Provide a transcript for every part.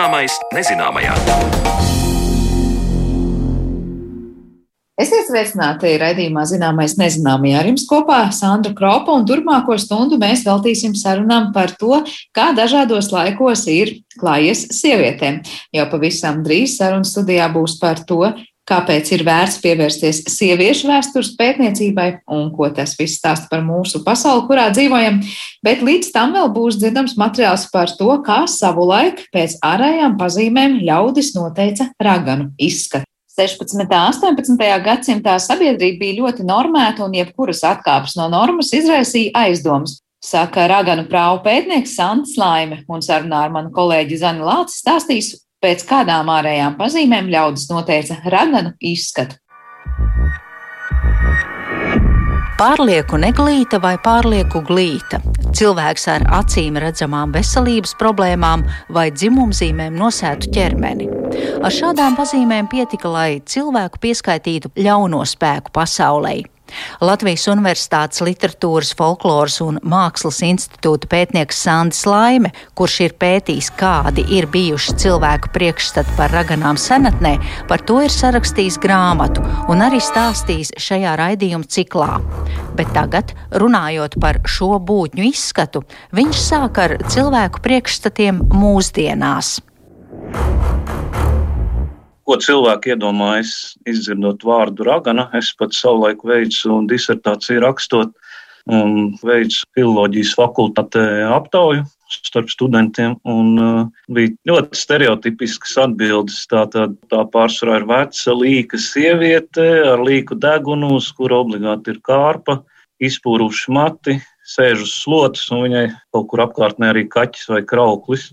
Zināmais nezināmajā. Esiet sveicināti raidījumā Zināmais nezināmajā. Ar jums kopā Sandra Kropa un turpmāko stundu mēs veltīsim sarunām par to, kā dažādos laikos ir klājies sievietēm. Jau pavisam drīz sarunas studijā būs par to, kāpēc ir vērts pievērsties sieviešu vēstures pētniecībai un ko tas viss stāsta par mūsu pasauli, kurā dzīvojam. Bet līdz tam vēl būs dzirdams materiāls par to, kā savulaik pēc ārējām pazīmēm ļaudis noteica raganu izskatu. 16. un 18. gadsimtā sabiedrība bija ļoti normēta un jebkuras atkāpes no normas izraisīja aizdomas. Saka Raganu prāvu pētnieks Sants Laime, un sarunā ar manu kolēģi Zani Lāci stāstīs, pēc kādām ārējām pazīmēm ļaudis noteica Raganu izskatu. Pārlieku neglīta vai pārlieku glīta. Cilvēks ar acīm redzamām veselības problēmām vai dzimumzīmēm nosētu ķermeni. Ar šādām pazīmēm pietika, lai cilvēku pieskaitītu ļauno spēku pasaulē. Latvijas Universitātes literatūras, folkloras un mākslas institūta pētnieks Sandis Laime, kurš ir pētījis, kādi ir bijuši cilvēku priekšstati par raganām senatnē, par to ir sarakstījis grāmatu un arī stāstījis šajā raidījuma ciklā. Bet tagad, runājot par šo būtņu izskatu, viņš sāk ar cilvēku priekšstatiem mūsdienās ko cilvēki iedomājas, izdzirdot vārdu ragana. Es pats savulaik veicu disertāciju rakstot un veicu filoloģijas fakultātē aptauju starp studentiem. Un, uh, bija ļoti stereotipiskas atbildes. Tā, tā, tā pārsvarā ir veca, līka sieviete ar līku degunu, uz kura obligāti ir kārpa, izpūruši mati, sēž uz slotas, un viņai kaut kur apkārtnē arī kaķis vai krauklis.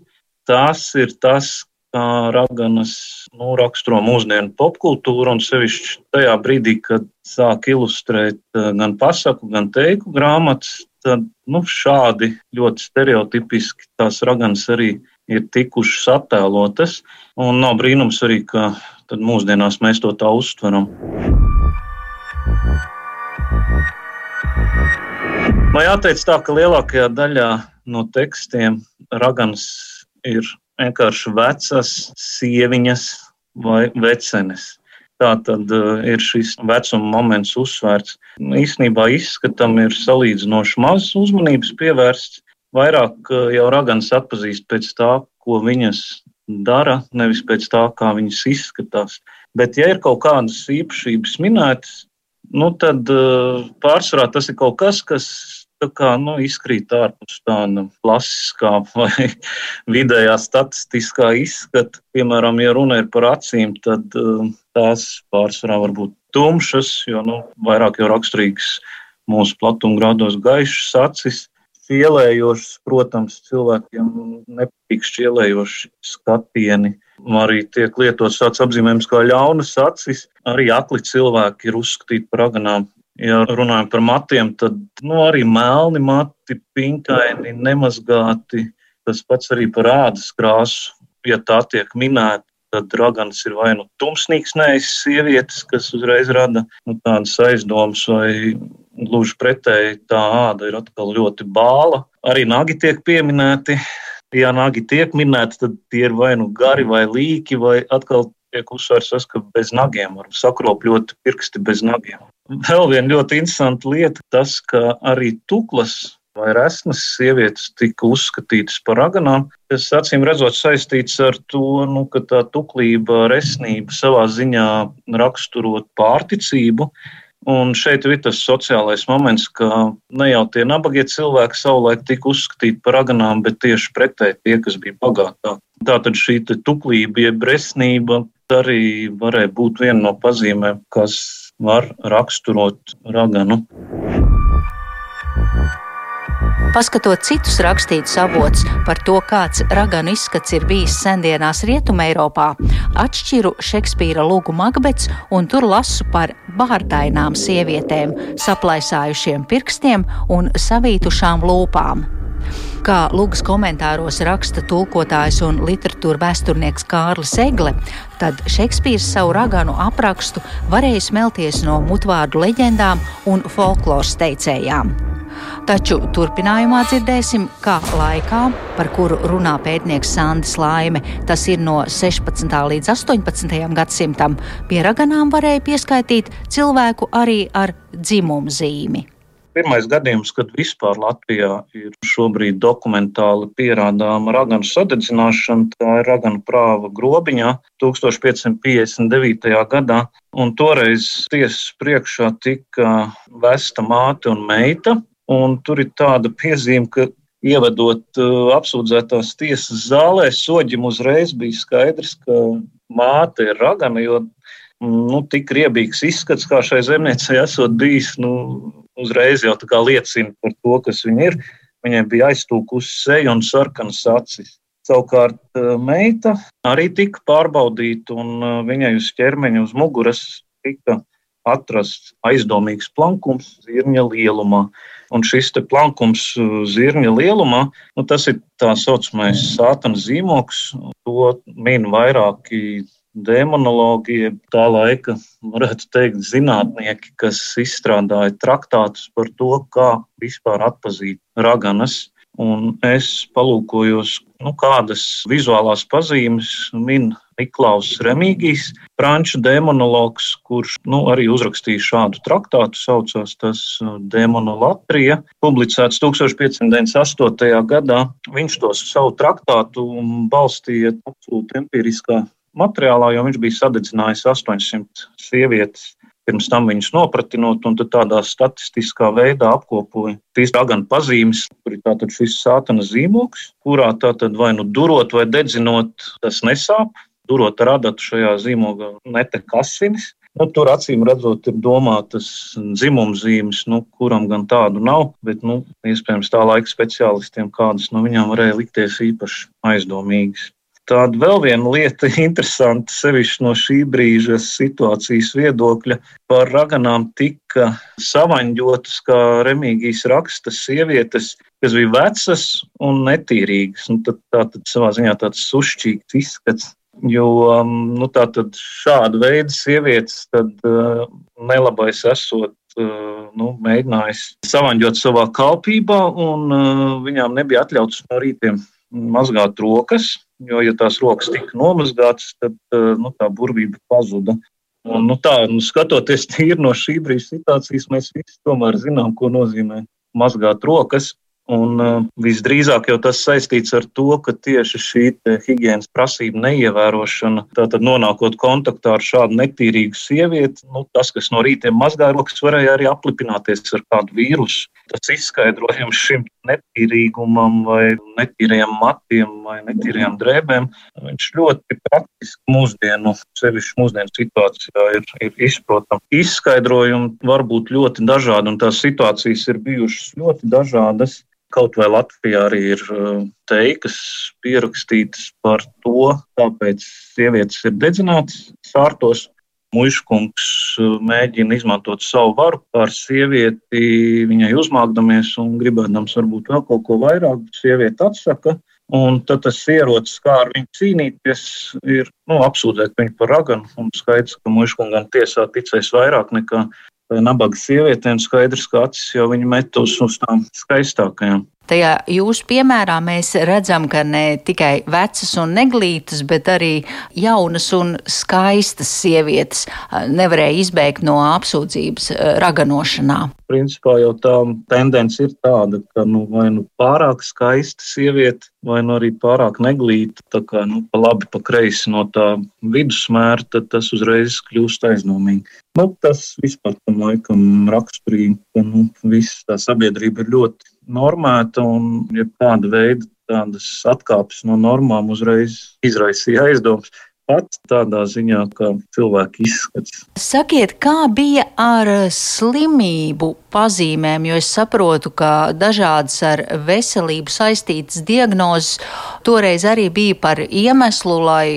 Tas ir tas, kā raganas nu, raksturo mūsdienu popkultūru, un sevišķi tajā brīdī, kad sāk ilustrēt eh, gan pasaku, gan teiku grāmatas, tad nu, šādi ļoti stereotipiski tās raganas arī ir tikušas attēlotas, un nav brīnums arī, ka mūsdienās mēs to tā uztveram. Man jāteic tā, ka lielākajā daļā no tekstiem raganas ir vienkārši vecas sieviņas vai vecenes. Tā tad uh, ir šis vecuma moments uzsvērts. Īsnībā izskatam ir salīdzinoši maz uzmanības pievērsts. Vairāk uh, jau ragans atpazīst pēc tā, ko viņas dara, nevis pēc tā, kā viņas izskatās. Bet, ja ir kaut kādas īpašības minētas, nu, tad uh, pārsvarā tas ir kaut kas, kas tā kā nu, izkrīt ārpus tāda klasiskā vai vidējā statistiskā izskata. Piemēram, ja runa ir par acīm, tad uh, tās pārsvarā var būt tumšas, jo nu, vairāk jau raksturīgas mūsu platumgrādos gaišas acis. Šķielējošas, protams, cilvēkiem nepatīk šķielējoši skatieni. Arī tiek lietots tāds apzīmējums kā ļaunas acis. Arī akli cilvēki ir uzskatīti par aganām Ja runājam par matiem, tad nu, arī melni mati, pinkaini, nemazgāti. Tas pats arī par ādas krāsu. Ja tā tiek minēta, tad ragans ir vai nu tumsnīgs, neizs sievietes, kas uzreiz rada nu, tādas aizdomas, vai gluži pretēji tā āda ir atkal ļoti bāla. Arī nagi tiek pieminēti. Ja nagi tiek minēti, tad tie ir vai nu gari vai līki, vai atkal tiek uzsvērts tas, ka bez nagiem var sakropļot pirksti bez nagiem. Vēl viena ļoti interesanta lieta, tas, ka arī tuklas vai resnas sievietes tika uzskatītas par raganām. Tas acīm redzot saistīts ar to, nu, ka tā tuklība, resnība savā ziņā raksturot pārticību. Un šeit ir tas sociālais moments, ka ne jau tie nabagie cilvēki savulaik tika uzskatīti par raganām, bet tieši pretēji tie, kas bija bagātāki. Tātad šī tuklība, jeb resnība arī varēja būt viena no pazīmēm, kas var raksturot raganu. Paskatot citus rakstītus avotus par to, kāds raganu izskats ir bijis sendienās Rietumē Eiropā, atšķiru Šekspīra lūgu Makbets un tur lasu par bārdainām sievietēm, saplaisājušiem pirkstiem un savītušām lūpām. Kā lūgas komentāros raksta tulkotājs un literatūra vēsturnieks Kārlis Egle, tad Šekspīrs savu raganu aprakstu varēja smelties no mutvārdu leģendām un folkloras teicējām. Taču turpinājumā dzirdēsim, kā laikā, par kuru runā pētnieks Sandis Laime, tas ir no 16. līdz 18. gadsimtam, pie raganām varēja pieskaitīt cilvēku arī ar dzimumu zīmi pirmais gadījums, kad vispār Latvijā ir šobrīd dokumentāli pierādāma raganu sadedzināšana. Tā ir raganu prāva grobiņā 1559. gadā. Un toreiz tiesas priekšā tika vesta māte un meita. Un tur ir tāda piezīme, ka ievedot uh, apsūdzētās tiesas zālē, soģim uzreiz bija skaidrs, ka māte ir ragana, jo nu, tik riebīgs izskats, kā šai zemniecei esot bijis, nu, uzreiz jau liecina par to, kas viņa ir. Viņai bija aiztūkusi seja un sarkanas acis. Savukārt eh, meita arī tika pārbaudīta, un eh, viņai uz ķermeņa, uz muguras tika atrasts aizdomīgs plankums zirņa lielumā. Un šis plankums eh, zirņa lielumā, nu, tas ir tā saucamais sātana zīmoks. To min vairāki demonologi, tā laika, varētu teikt, zinātnieki, kas izstrādāja traktātus par to, kā vispār atpazīt raganas. Un es palūkojos, nu, kādas vizuālās pazīmes min Niklaus Remīgijs, franču demonologs, kurš nu, arī uzrakstīja šādu traktātu, saucās tas uh, Demonolatrija, publicēts 1598. gadā. Viņš to savu traktātu balstīja absolūti empiriskā materiālā, jo viņš bija sadedzinājis 800 sievietes. Pirms tam viņus nopratinot, un tādā statistiskā veidā apkopoja trīs raganu pazīmes, kur ir tātad šis sātana zīmoks, kurā tātad vai nu durot vai dedzinot, tas nesāp. Durot ar adatu šajā zīmogā netek asinis, Nu, tur acīm redzot, ir domātas dzimumzīmes, nu, kuram gan tādu nav, bet nu, iespējams tā laika speciālistiem kādas no viņām varēja likties īpaši aizdomīgas. Tāda vēl viena lieta, interesanta, sevišķi no šī brīža situācijas viedokļa, par raganām tika savaņģotas, kā Remīgijas raksta, sievietes, kas bija vecas un netīrīgas. Nu, tad, tā tad savā ziņā tāds sušķīgs izskats. Jo um, nu, šāda veida sievietes tad, uh, nelabais esot uh, nu, mēģinājis savaņģot savā kalpībā, un uh, viņām nebija atļauts no rītiem mazgāt rokas, jo, ja tās rokas tika nomazgātas, tad eh, nu, tā burvība pazuda. Un, nu, tā, nu, skatoties tīri no šī brīža situācijas, mēs visi tomēr zinām, ko nozīmē mazgāt rokas. Un, uh, visdrīzāk jau tas saistīts ar to, ka tieši šī higiēnas prasība neievērošana, tātad nonākot kontaktā ar šādu netīrīgu sievieti, nu, tas, kas no rītiem mazgāja rokas, varēja arī aplipināties ar kādu vīrusu. Tas izskaidrojums šim netīrīgumam, vai netīriem matiem, vai netīriem drēbēm, viņš ļoti praktiski mūsdienu, sevišķi mūsdienu situācijā, ir, ir izprotams. Izskaidrojumi var būt ļoti dažādi, un tās situācijas ir bijušas ļoti dažādas. Kaut vai Latvijā arī ir uh, teikas pierakstītas par to, kāpēc sievietes ir dedzinātas sārtos. Muškungs uh, mēģina izmantot savu varu pār sievieti, viņai uzmākdamies un gribēdams varbūt vēl kaut ko vairāk, bet sieviete atsaka. Un tad tas ierocis, kā ar viņu cīnīties, ir nu, apsūdzēt viņu par raganu. Un skaidrs, ka Muškungam tiesā ticēs vairāk nekā nabaga sievietēm skaidrs, ka acis jau viņa met uz tām skaistākajām. Tajā jūsu piemērā mēs redzam, ka ne tikai vecas un neglītas, bet arī jaunas un skaistas sievietes nevarēja izbēgt no apsūdzības raganošanā. Principā jau tā tendence ir tāda, ka nu, vai nu pārāk skaista sieviete, vai nu arī pārāk neglīta, tā kā nu, pa labi, pa kreisi no tā vidusmēra, tad tas uzreiz kļūst aizdomīgi. Nu, tas vispār tam laikam raksturīgi, ka nu, visa tā sabiedrība ir ļoti normēta un jebkāda veida tādas atkāpes no normām uzreiz izraisīja aizdomas. Pat tādā ziņā, kā cilvēki izskatās. Sakiet, kā bija ar slimību pazīmēm, jo es saprotu, ka dažādas ar veselību saistītas diagnozes toreiz arī bija par iemeslu, lai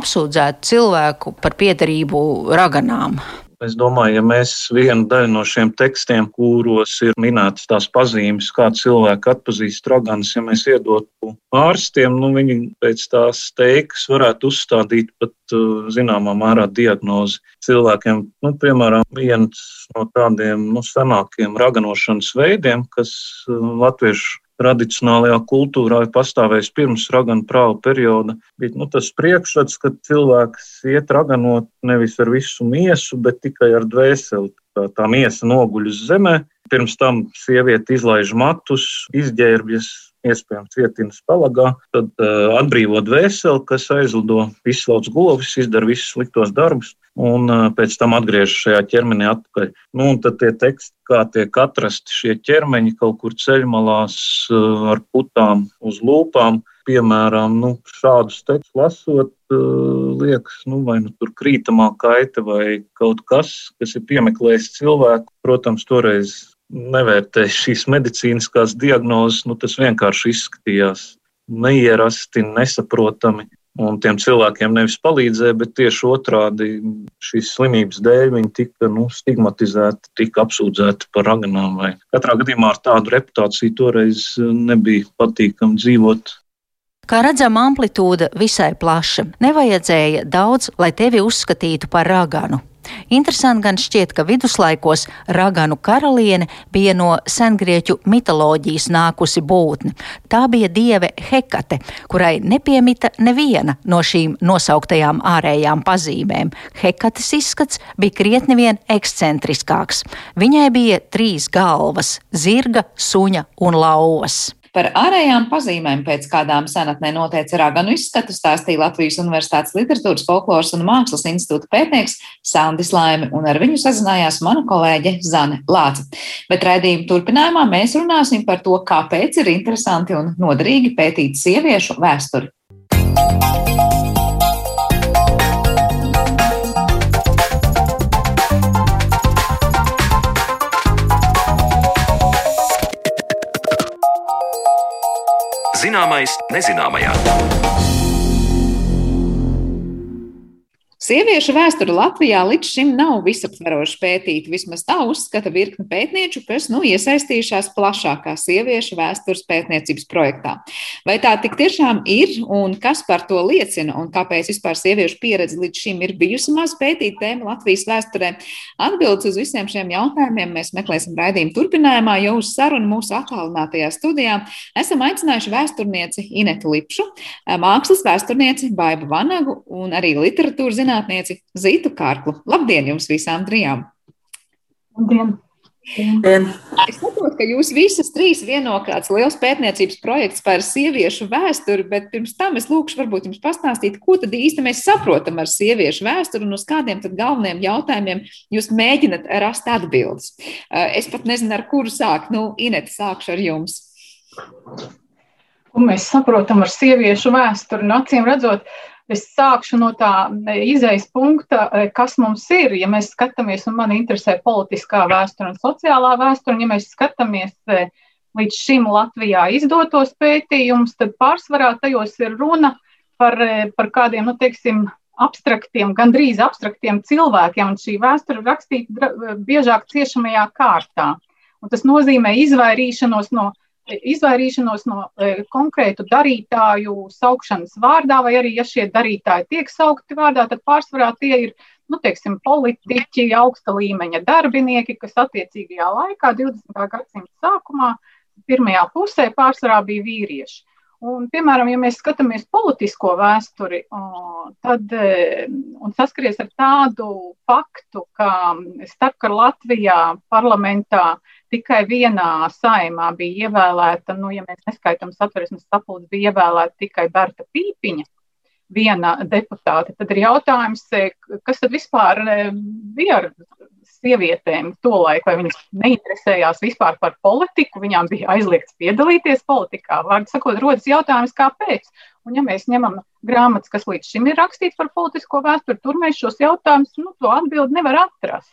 apsūdzētu cilvēku par piedarību raganām. Es domāju, ja mēs vienu daļu no šiem tekstiem, kuros ir minētas tās pazīmes, kā cilvēki atpazīst raganas, ja mēs iedotu ārstiem, nu, viņi pēc tās teikas varētu uzstādīt pat uh, zināmā mērā diagnozi cilvēkiem. Nu, piemēram, viens no tādiem nu, senākiem raganošanas veidiem, kas uh, latviešu tradicionālajā kultūrā ir pastāvējis pirms raganu prāva perioda. Bija nu, tas priekšstats, ka cilvēks iet raganot nevis ar visu miesu, bet tikai ar dvēseli. Tā, tā miesa noguļ uz zemē, pirms tam sieviete izlaiž matus, izģērbjas, iespējams, vietinas palagā, tad uh, atbrīvo dvēseli, kas aizlido, izslauc govis, izdara visus sliktos darbus, un pēc tam atgriežas šajā ķermenī atpakaļ. Nu, un tad tie teksti, kā tiek atrasti šie ķermeņi kaut kur ceļmalās ar putām uz lūpām, piemēram, nu, šādus tekstus lasot, liekas, nu, vai nu tur krītamā kaita vai kaut kas, kas ir piemeklējis cilvēku. Protams, toreiz nevērtē šīs medicīniskās diagnozes, nu, tas vienkārši izskatījās neierasti, nesaprotami. Un tiem cilvēkiem nevis palīdzēja, bet tieši otrādi šīs slimības dēļ viņi tika nu, stigmatizēti, tika apsūdzēti par raganām. Vai. Katrā gadījumā ar tādu reputāciju toreiz nebija patīkami dzīvot. Kā redzam, amplitūda visai plaša. Nevajadzēja daudz, lai tevi uzskatītu par raganu. Interesanti gan šķiet, ka viduslaikos raganu karaliene bija no sengrieķu mitoloģijas nākusi būtne. Tā bija dieve Hekate, kurai nepiemita neviena no šīm nosauktajām ārējām pazīmēm. Hekates izskats bija krietni vien ekscentriskāks. Viņai bija trīs galvas - zirga, suņa un lauvas. Par ārējām pazīmēm, pēc kādām senatnē noteica raganu izskatu, stāstīja Latvijas Universitātes literatūras, folkloras un mākslas institūta pētnieks Sandis Laimi, un ar viņu sazinājās mana kolēģe Zane Lāca. Bet raidījuma turpinājumā mēs runāsim par to, kāpēc ir interesanti un noderīgi pētīt sieviešu vēsturi. Zināmais nezināmajā. Sieviešu vēsture Latvijā līdz šim nav visaptveroši pētīta. Vismaz tā uzskata virkni pētnieču, kas nu, iesaistījušās plašākā sieviešu vēstures pētniecības projektā. Vai tā tik tiešām ir un kas par to liecina un kāpēc vispār sieviešu pieredze līdz šim ir bijusi maz pētīta tēma Latvijas vēsturē? Atbildes uz visiem šiem jautājumiem mēs meklēsim raidījuma turpinājumā, jo uz sarunu mūsu attālinātajā studijā esam aicinājuši vēsturnieci Inetu Lipšu, mākslas vēsturnieci Baibu Vanagu un arī literatūras zinātnieku zinātnieci Zītu Kārklu. Labdien jums visām trijām! Labdien! Dien. Es saprotu, ka jūs visas trīs vieno kāds liels pētniecības projekts par sieviešu vēsturi, bet pirms tam es lūkšu varbūt jums pastāstīt, ko tad īsti mēs saprotam ar sieviešu vēsturi un uz kādiem tad galvenajiem jautājumiem jūs mēģinat rast atbildes. Eh, es pat nezinu, ar kuru sākt. Nu, Inete, sākšu ar jums. Ko mēs saprotam ar sieviešu vēsturi? Nu, acīm redzot, uh, Es sākšu no tā izējas punkta, e, kas mums ir. Ja mēs skatāmies, un man interesē politiskā vēsture un sociālā vēsture, un ja mēs skatāmies e, līdz šim Latvijā izdotos pētījumus, tad pārsvarā tajos ir runa par, e, par kādiem, nu, teiksim, abstraktiem, gandrīz abstraktiem cilvēkiem, un šī vēsture ir rakstīta biežāk ciešamajā kārtā. Un tas nozīmē izvairīšanos no izvairīšanos no e, konkrētu darītāju saukšanas vārdā, vai arī, ja šie darītāji tiek saukti vārdā, tad pārsvarā tie ir nu, teiksim, politiķi, augsta līmeņa darbinieki, kas attiecīgajā laikā, 20. gadsimta sākumā, pirmajā pusē pārsvarā bija vīrieši. Un, piemēram, ja mēs skatāmies politisko vēsturi, tad e, saskaries ar tādu faktu, ka starpkara Latvijā parlamentā tikai vienā saimā bija ievēlēta, nu, ja mēs neskaitām satversmes sapulces, bija ievēlēta tikai Berta Pīpiņa, viena deputāte. Tad ir jautājums, e, kas tad vispār e, bija ar sievietēm tolaik, vai viņas neinteresējās vispār par politiku, viņām bija aizliegts piedalīties politikā. Vārdu sakot, rodas jautājums, kāpēc. Un, ja mēs ņemam grāmatas, kas līdz šim ir rakstīts par politisko vēsturi, tur mēs šos jautājumus, nu, to atbildi nevar atrast.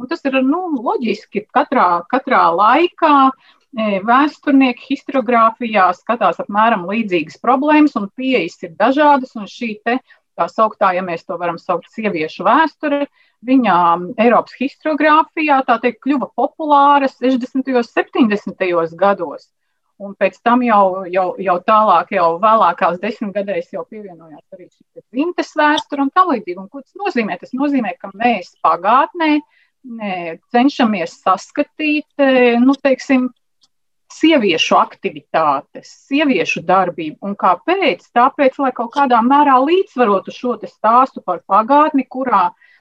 Un tas ir nu, loģiski. Katrā, katrā laikā e, vēsturnieki historiografijā skatās apmēram līdzīgas problēmas, un pieejas ir dažādas. Šī tā sauktā, ja mēs to varam saukt, sieviešu vēsture. Viņa Eiropas historiografijā teikt kļuva populāra 60. un 70. gados. Un pēc tam jau, jau, jau tālāk, jau vēlākās desmitgadēs jau pievienojās arī šī dzimtes vēsture un tā līdzīgi. Ko tas nozīmē? Tas nozīmē, ka mēs pagātnē ne, cenšamies saskatīt, nu, teiksim, sieviešu aktivitātes, sieviešu darbību. Un kāpēc? Tāpēc, lai kaut kādā mērā līdzsvarotu šo stāstu par pagātni, kurā, e,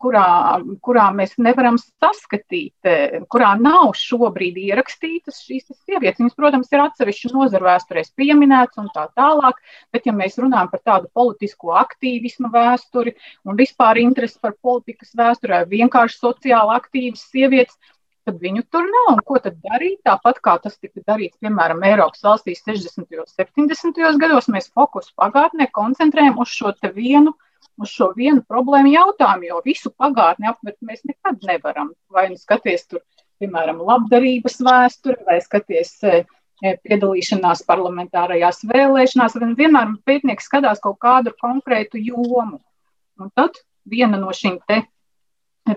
kurā, kurā mēs nevaram saskatīt, e, kurā nav šobrīd ierakstītas šīs sievietes. Viņas, protams, ir atsevišķu nozaru vēsturēs pieminētas un tā tālāk, bet ja mēs runājam par tādu politisko aktīvismu vēsturi un vispār interesi par politikas vēsturē, vienkārši sociāli aktīvas sievietes, tad viņu tur nav. Un ko tad darīt? Tāpat kā tas tika darīts, piemēram, Eiropas valstīs 60. un 70. gados, mēs fokusu pagātnē koncentrējam uz šo vienu. Uz šo vienu problēmu jautājumu, jo visu pagātni aptvert mēs nekad nevaram. Vai nu skaties tur, piemēram, labdarības vēsturi, vai skaties e, e piedalīšanās parlamentārajās vēlēšanās, vai vienmēr pētnieks skatās kaut kādu konkrētu jomu. Un tad viena no šīm te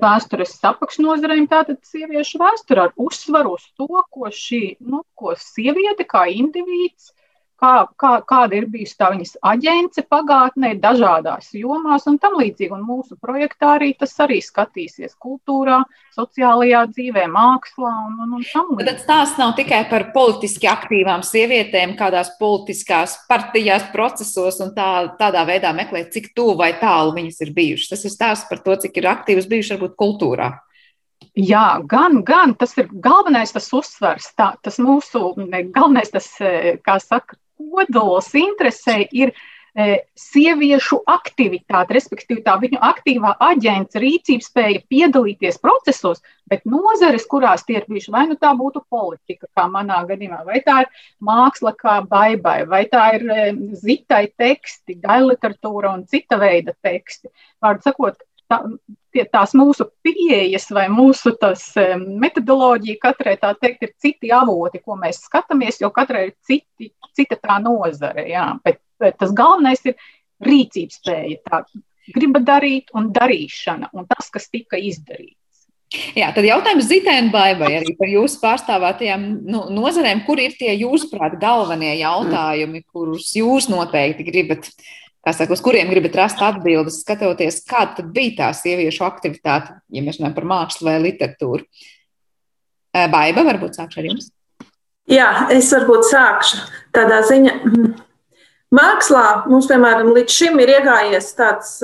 vēstures apakšnodarbiem, tātad sieviešu vēsture ar uzsvaru uz to, ko šī nu, ko sieviete kā indivīds kā, kā, kāda ir bijusi tā viņas aģence pagātnē, dažādās jomās un tam līdzīgi. Un mūsu projektā arī tas arī skatīsies kultūrā, sociālajā dzīvē, mākslā un, un, un tam līdzīgi. Tad tās nav tikai par politiski aktīvām sievietēm, kādās politiskās partijās, procesos un tā, tādā veidā meklēt, cik tuvu vai tālu viņas ir bijušas. Tas ir stāsts par to, cik ir aktīvas bijušas varbūt kultūrā. Jā, gan, gan tas ir galvenais tas uzsvers, tā, tas mūsu galvenais, tas, kā saka, kodols interesē ir e, sieviešu aktivitāte, respektīvi tā viņu aktīvā aģents rīcības spēja piedalīties procesos, bet nozares, kurās tie ir bijuši, vai nu tā būtu politika, kā manā gadījumā, vai tā ir māksla kā baibai, vai tā ir e, zitai teksti, gaļa literatūra un cita veida teksti. Vārdu sakot, tā, tās mūsu pieejas vai mūsu tas, metodoloģija katrai tā teikt ir citi avoti, ko mēs skatāmies, jo katrai ir citi, cita tā nozare. Jā. Bet, bet tas galvenais ir rīcības spēja, tā griba darīt un darīšana un tas, kas tika izdarīts. Jā, tad jautājums Zitēna Baibai arī par jūsu pārstāvētajām nu, nozarēm. Kur ir tie jūsuprāt galvenie jautājumi, kurus jūs noteikti gribat saka, uz kuriem gribat rast atbildes, skatoties, kāda bija tā sieviešu aktivitāte, ja mēs runājam par mākslu vai literatūru. Baiba, varbūt sākšu ar jums. Jā, es varbūt sākšu tādā ziņā. Mākslā mums, piemēram, līdz šim ir iegājies tāds,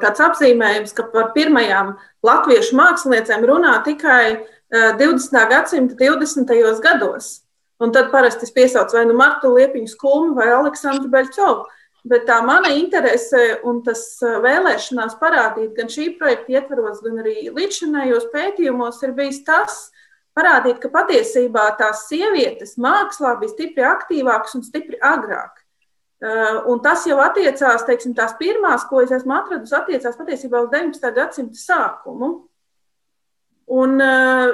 tāds apzīmējums, ka par pirmajām latviešu māksliniecēm runā tikai 20. gadsimta 20. gados. Un tad parasti es piesaucu vai nu Martu Liepiņu Skulmu vai Aleksandru Beļķovu. Bet tā mana interese un tas vēlēšanās parādīt gan šī projekta ietvaros, gan arī līdzinājos pētījumos ir bijis tas, parādīt, ka patiesībā tās sievietes mākslā bija stipri aktīvākas un stipri agrāk. Un tas jau attiecās, teiksim, tās pirmās, ko es esmu atradusi, attiecās patiesībā uz 19. gadsimta sākumu. Un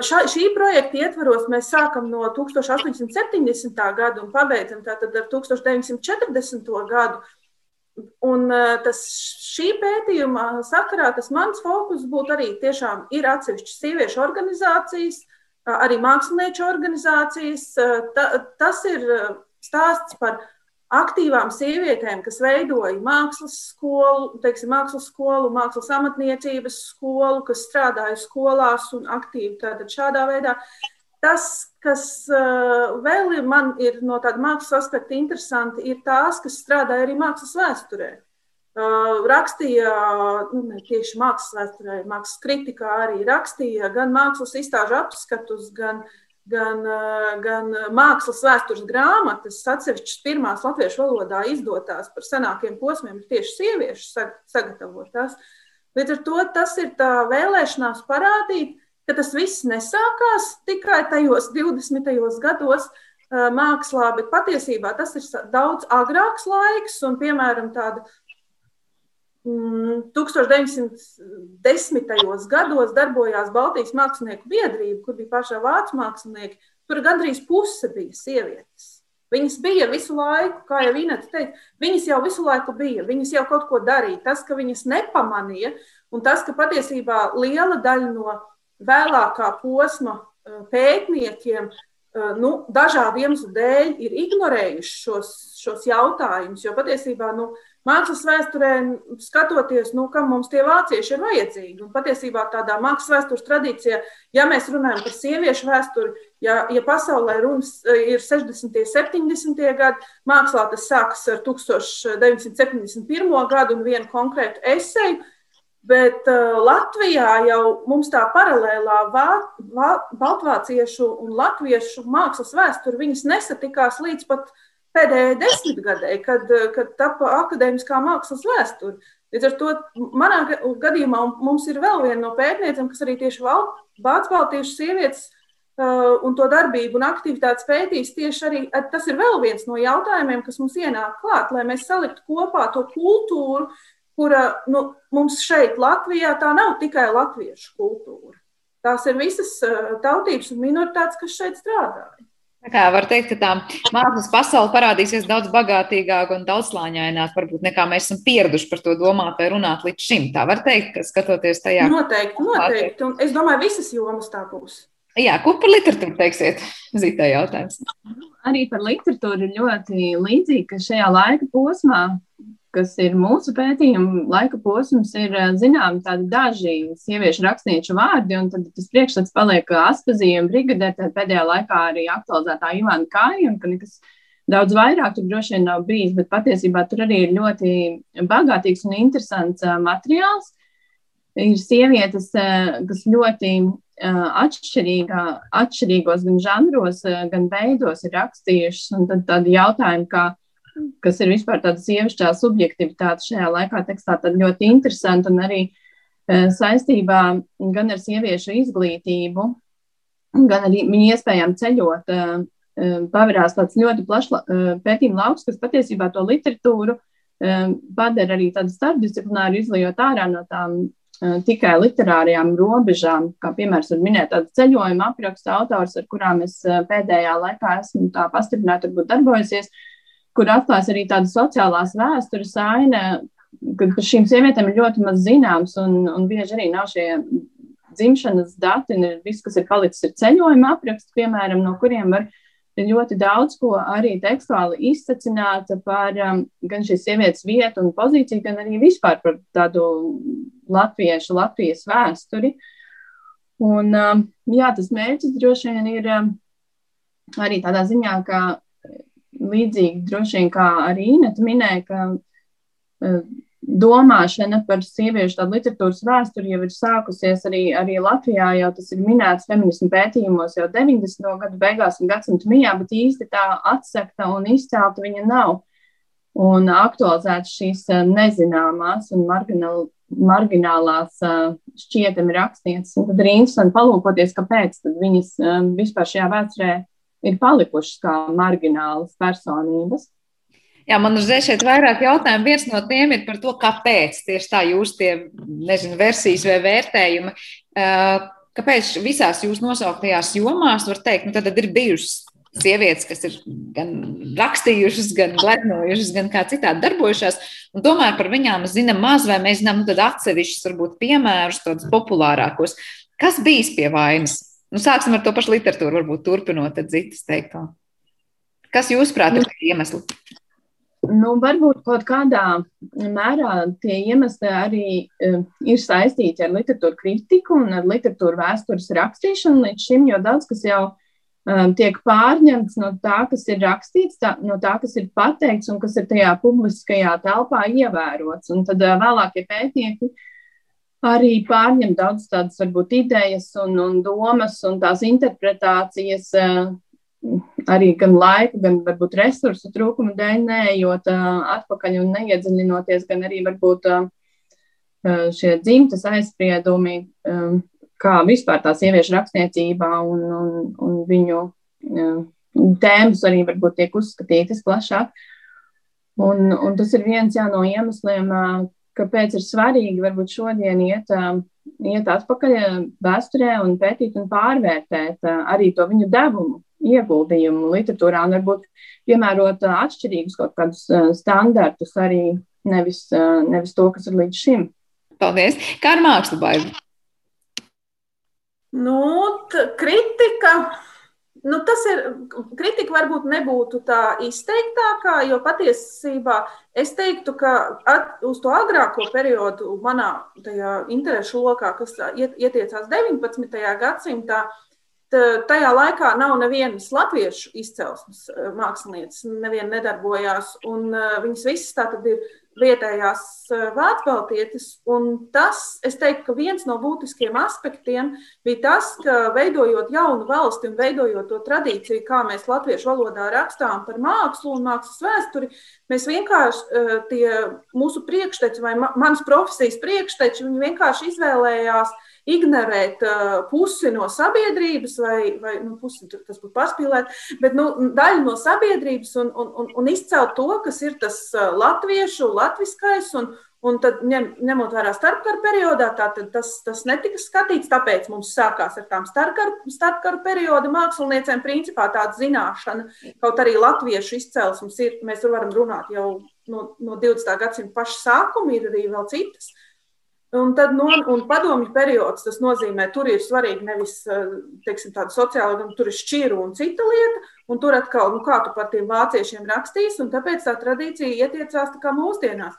šā, šī projekta ietvaros mēs sākam no 1870. gada un pabeidzam tātad ar 1940. gadu. Un tas šī pētījuma sakarā, tas mans fokus būtu arī tiešām ir atsevišķas sieviešu organizācijas, arī mākslinieču organizācijas. Ta, tas ir stāsts par aktīvām sievietēm, kas veidoja mākslas skolu, teiksim, mākslas skolu, mākslas amatniecības skolu, kas strādāja skolās un aktīvi tādā šādā veidā. Tas, kas uh, vēl ir, man ir no tāda mākslas aspekta interesanti, ir tās, kas strādāja arī mākslas vēsturē. Uh, rakstīja, nu, ne tieši mākslas vēsturē, mākslas kritikā arī rakstīja gan mākslas izstāžu apskatus, gan uh, gan, eh, gan mākslas vēstures grāmatas, atsevišķas pirmās latviešu valodā izdotās par senākiem posmiem, ir tieši sieviešu sagatavotās. Līdz ar to tas ir tā vēlēšanās parādīt, ka tas viss nesākās tikai tajos 20. gados eh, mākslā, bet patiesībā tas ir daudz agrāks laiks un, piemēram, tāda 1910. gados darbojās Baltijas mākslinieku biedrība, kur bija pašā vācu mākslinieki. Tur gandrīz puse bija sievietes. Viņas bija visu laiku, kā jau Inês teica, viņas jau visu laiku bija, viņas jau kaut ko darīja. Tas, ka viņas nepamanīja, un tas, ka patiesībā liela daļa no vēlākā posma eh, pētniekiem eh, nu, dažādu iemeslu dēļ ir ignorējuši šos, šos jautājumus. Jo patiesībā nu, mākslas vēsturē, skatoties, nu, kam mums tie vācieši ir vajadzīgi, un patiesībā tādā mākslas vēstures tradīcijā, ja mēs runājam par sieviešu vēsturi, ja, ja pasaulē runas ir 60. un 70. gadi, mākslā tas sākas ar 1971. gadu un vienu konkrētu eseju. Bet uh, Latvijā jau mums tā paralēlā vā, vā, baltvāciešu un latviešu mākslas vēsture nesatikās līdz pat pēdējai desmitgadē, kad, kad tapa akadēmiskā mākslas vēsture. Līdz ar to manā gadījumā mums ir vēl viena no pētniecēm, kas arī tieši vācu baltiešu sievietes uh, un to darbību un aktivitātes pētīs. Tieši arī tas ir vēl viens no jautājumiem, kas mums ienāk klāt, lai mēs saliktu kopā to kultūru, kura nu, mums šeit, Latvijā, tā nav tikai latviešu kultūra. Tās ir visas uh, tautības un minoritātes, kas šeit strādāja. Tā kā var teikt, ka tā mākslas pasaule parādīsies daudz bagātīgāka un daudzslāņaināka, varbūt nekā mēs esam pieraduši par to domāt vai runāt līdz šim. Tā var teikt, ka skatoties tajā. Noteikti, noteikti. Un es domāju, visas jomas tā būs. Jā, ko par literatūru teiksiet? Zītā jautājums. Arī par literatūru ir ļoti līdzīgi, ka šajā laika posmā kas ir mūsu pētījuma laika posms, ir zināmi tādi daži sieviešu rakstnieču vārdi, un tad tas priekšstats paliek Aspazija un Brigadē, tad pēdējā laikā arī aktualizētā Ivana Kāja, un ka nekas daudz vairāk tur droši vien nav bijis, bet patiesībā tur arī ir ļoti bagātīgs un interesants materiāls. Ir sievietes, kas ļoti atšķirīgā, atšķirīgos gan žanros, gan veidos ir rakstījušas, un tad tādi jautājumi, kā kas ir vispār tāda sievišķā subjektivitāte šajā laikā tekstā, tad ļoti interesanti un arī e, saistībā gan ar sieviešu izglītību, gan arī viņu iespējām ceļot. E, e, Pavērās tāds ļoti plašs pētījuma lauks, kas patiesībā to literatūru padara arī tādu starpdisciplināru, izlējot ārā no tām tikai literārajām robežām, kā piemērs var minēt tādu ceļojumu aprakstu autors, ar kurām es pēdējā laikā esmu tā pastiprināti darbojusies, uh, kur atklās arī tāda sociālās vēstures aina, kad par šīm sievietēm ir ļoti maz zināms, un, un bieži arī nav šie dzimšanas dati, un viss, kas ir palicis, ir ceļojuma apraksts, piemēram, no kuriem var ļoti daudz ko arī tekstuāli izsacināt par um, gan šīs sievietes vietu un pozīciju, gan arī vispār par tādu latviešu, Latvijas vēsturi. Un, um, jā, tas mērķis droši vien ir um, arī tādā ziņā, ka līdzīgi droši vien kā arī Inês minēja, ka uh, domāšana par sieviešu tādu literatūras vēsturi jau ir sākusies arī, arī Latvijā, jau tas ir minēts feminismu pētījumos jau 90. gadu beigās un gadsimta mijā, bet īsti tā atsekta un izcelta viņa nav. Un aktualizēt šīs nezināmās un marginal, marginālās šķietami rakstnieces. Tad ir interesanti palūkoties, kāpēc viņas vispār šajā vēsturē ir palikušas kā marginālas personības. Jā, man uzreiz šeit vairāk jautājumu. Viens no tiem ir par to, kāpēc tieši tā jūs tie, nezinu, versijas vai vērtējumi. Kāpēc visās jūs nosauktajās jomās, var teikt, nu tad ir bijušas sievietes, kas ir gan rakstījušas, gan gleznojušas, gan kā citādi darbojušās, un tomēr par viņām zinām maz, vai mēs zinām nu, atsevišķus, varbūt, piemērus, tādus populārākos. Kas bijis pie vainas? Nu, sāksim ar to pašu literatūru, varbūt turpinot Zitas teikto. Kas jūsuprāt ir tie iemesli? Nu, varbūt kaut kādā mērā tie iemesli arī uh, ir saistīti ar literatūru kritiku un ar literatūru vēstures rakstīšanu līdz šim, jo daudz kas jau um, tiek pārņemts no tā, kas ir rakstīts, tā, no tā, kas ir pateikts un kas ir tajā publiskajā telpā ievērots. Un tad uh, vēlākie pētnieki uh, arī pārņem daudz tādas varbūt idejas un, un domas un tās interpretācijas eh, arī gan laika, gan varbūt resursu trūkuma dēļ, neejot eh, atpakaļ un neiedziļinoties, gan arī varbūt eh, šie dzimtas aizspriedumi, kā vispār tā sieviešu rakstniecībā un, un, un viņu tēmas arī varbūt tiek uzskatītas plašāk. Un, un tas ir viens jā, no iemesliem, kāpēc ir svarīgi varbūt šodien iet, iet atpakaļ vēsturē un pētīt un pārvērtēt arī to viņu devumu. ieguldījumu literatūrā un varbūt piemērot atšķirīgus kaut kādus standartus arī nevis, nevis to, kas ir līdz šim. Paldies! Kā ar mākslu baidu? Nu, kritika Nu, tas ir kritika, varbūt nebūtu tā izteiktākā, jo patiesībā es teiktu, ka at, uz to agrāko periodu manā interesu lokā, kas ietiecās 19. gadsimtā, tajā laikā nav nevienas latviešu izcelsmes mākslinieces, neviena nedarbojās, un viņas visas tātad ir vietējās eh, vācbaltietis. Un tas, es teiktu, ka viens no būtiskiem aspektiem bija tas, ka veidojot jaunu valsti un veidojot to tradīciju, kā mēs latviešu valodā rakstām par mākslu un mākslas vēsturi, mēs vienkārši eh, tie mūsu priekšteči vai manas profesijas priekšteči, viņi vienkārši izvēlējās ignorēt uh, pusi no sabiedrības, vai, vai nu, pusi tas būtu pārspīlēt, bet nu, daļu no sabiedrības un, un, un, un izcelt to, kas ir tas latviešu, latviskais. Un, Un tad, ņem, ņemot vērā starpkara periodā, tātad tas, tas netika skatīts. Tāpēc mums sākās ar tām starpkara, starpkara perioda māksliniecēm, principā tāda zināšana. Kaut arī latviešu izcelsmes ir, mēs varam runāt jau no, no 20. gadsimta paša sākuma, ir arī vēl citas. Uh, Un no, un padomju periods, tas nozīmē, tur ir svarīgi nevis eh, teiksim, tāda sociāla, gan tur ir šķīru un cita lieta, un tur atkal, nu, kā tu par tiem vāciešiem rakstīs, un tāpēc tā tradīcija ietiecās tā kā mūsdienās.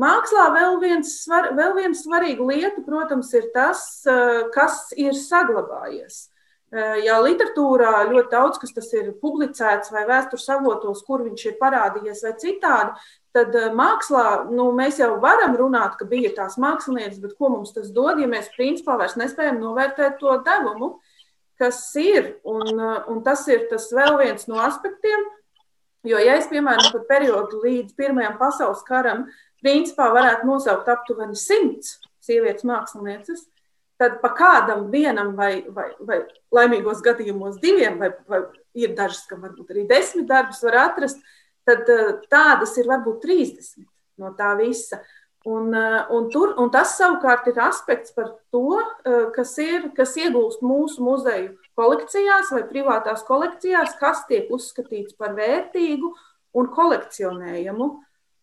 Mākslā vēl viens, svar, vēl viens svarīga lieta, protams, ir tas, eh, kas ir saglabājies. Eh, jā, literatūrā ļoti daudz kas ir publicēts vai vēstures avotos, kur viņš ir parādījies vai citādi, tad eh, mākslā nu, mēs jau varam runāt, ka bija tās mākslinieces, bet ko mums tas dod, ja mēs principā vairs nespējam novērtēt to devumu, kas ir. Un, eh, un tas ir tas vēl viens no aspektiem. Jo, ja es, piemēram, par periodu līdz Pirmajam pasaules karam, principā varētu nosaukt aptuveni simts sievietes mākslinieces, tad pa kādam vienam vai, vai, vai laimīgos gadījumos diviem, vai, vai ir dažas, kam varbūt arī desmit darbus var atrast, uh, tad eh, tādas ir varbūt 30 no tā visa. Un, eh, un, tur, un tas savukārt ir aspekts par to, eh, kas, ir, kas iegūst mūsu muzeju kolekcijās vai privātās kolekcijās, kas tiek uzskatīts par vērtīgu un kolekcionējumu.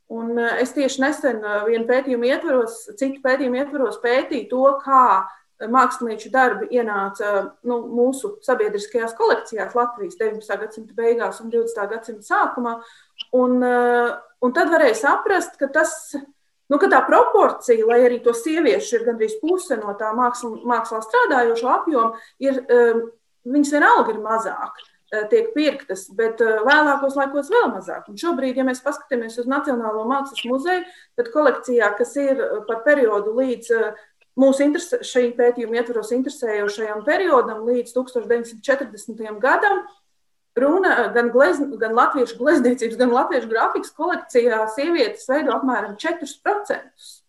Un es tieši nesen vienu pētījumu ietvaros, citu pētījumu ietvaros pētīju to, kā mākslinieču darbi ienāca nu, mūsu sabiedriskajās kolekcijās Latvijas 19. gadsimta beigās un 20. gadsimta sākumā. Un, eh, un tad varēja saprast, ka tas nu, ka tā proporcija, lai arī to sieviešu ir gandrīz puse no tā māksla, mākslā strādājošo apjoma, ir, eh, viņas vienalga ir mazāk. Eh, tiek pirktas, bet vēlākos laikos vēl mazāk. Un šobrīd, ja mēs paskatāmies uz Nacionālo mākslas muzeju, tad kolekcijā, kas ir par periodu līdz mūsu interese, šī pētījuma ietvaros interesējošajam periodam līdz 1940. gadam. Runa gan, glez, gan latviešu glezniecības, gan latviešu grafikas kolekcijā sievietes veido apmēram 4%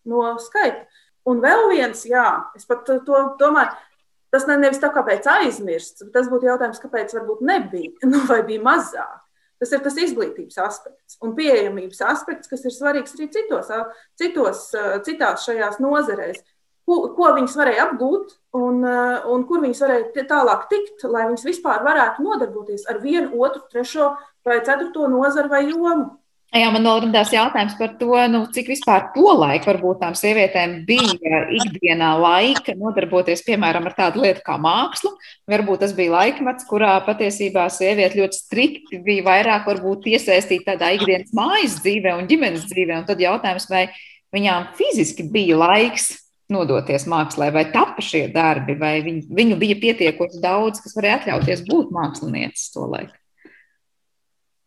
no skaita. Un vēl viens, jā, es pat to domāju, tas ne, nevis tā kāpēc aizmirsts, tas būtu jautājums, kāpēc varbūt nebija, nu, vai bija mazāk. Tas ir tas izglītības aspekts un pieejamības aspekts, kas ir svarīgs arī citos, citos, citās šajās nozarēs ko, ko viņas varēja apgūt un, eh, un kur viņas varēja tālāk tikt, lai viņas vispār varētu nodarboties ar vienu, otru, trešo vai ceturto nozaru vai jomu. Jā, man vēl radās jautājums par to, nu, cik vispār to laiku varbūt tām sievietēm bija ikdienā laika nodarboties, piemēram, ar tādu lietu kā mākslu. Varbūt tas bija laikmets, kurā patiesībā sieviete ļoti strikti bija vairāk varbūt iesaistīta tādā ikdienas mājas dzīvē un ģimenes dzīvē. Un tad jautājums, vai viņām fiziski bija laiks nodoties mākslē, vai tapa šie darbi, vai viņu, viņu bija pietiekoši daudz, kas varēja atļauties būt mākslinieces to laiku?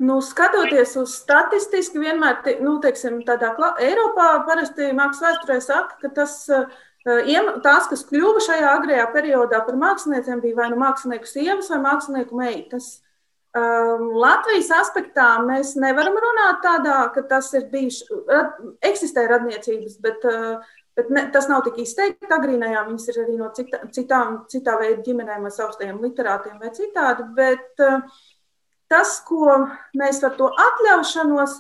Nu, skatoties uz statistiku, vienmēr nu, teiksim, tādā Eiropā parasti mākslas vēsturē saka, ka tas, eh, tās, kas kļuva šajā agrējā periodā par māksliniecēm, bija vai nu mākslinieku sievas vai mākslinieku meitas. Um, Latvijas aspektā mēs nevaram runāt tādā, ka tas ir bijis, eksistē radniecības, bet uh, Bet ne, tas nav tik izteikti. Agrīnajā viņas ir arī no cita, citām, citā veida ģimenēm, vai savstajiem literātiem, vai citādi. Bet uh, tas, ko mēs ar to atļaušanos,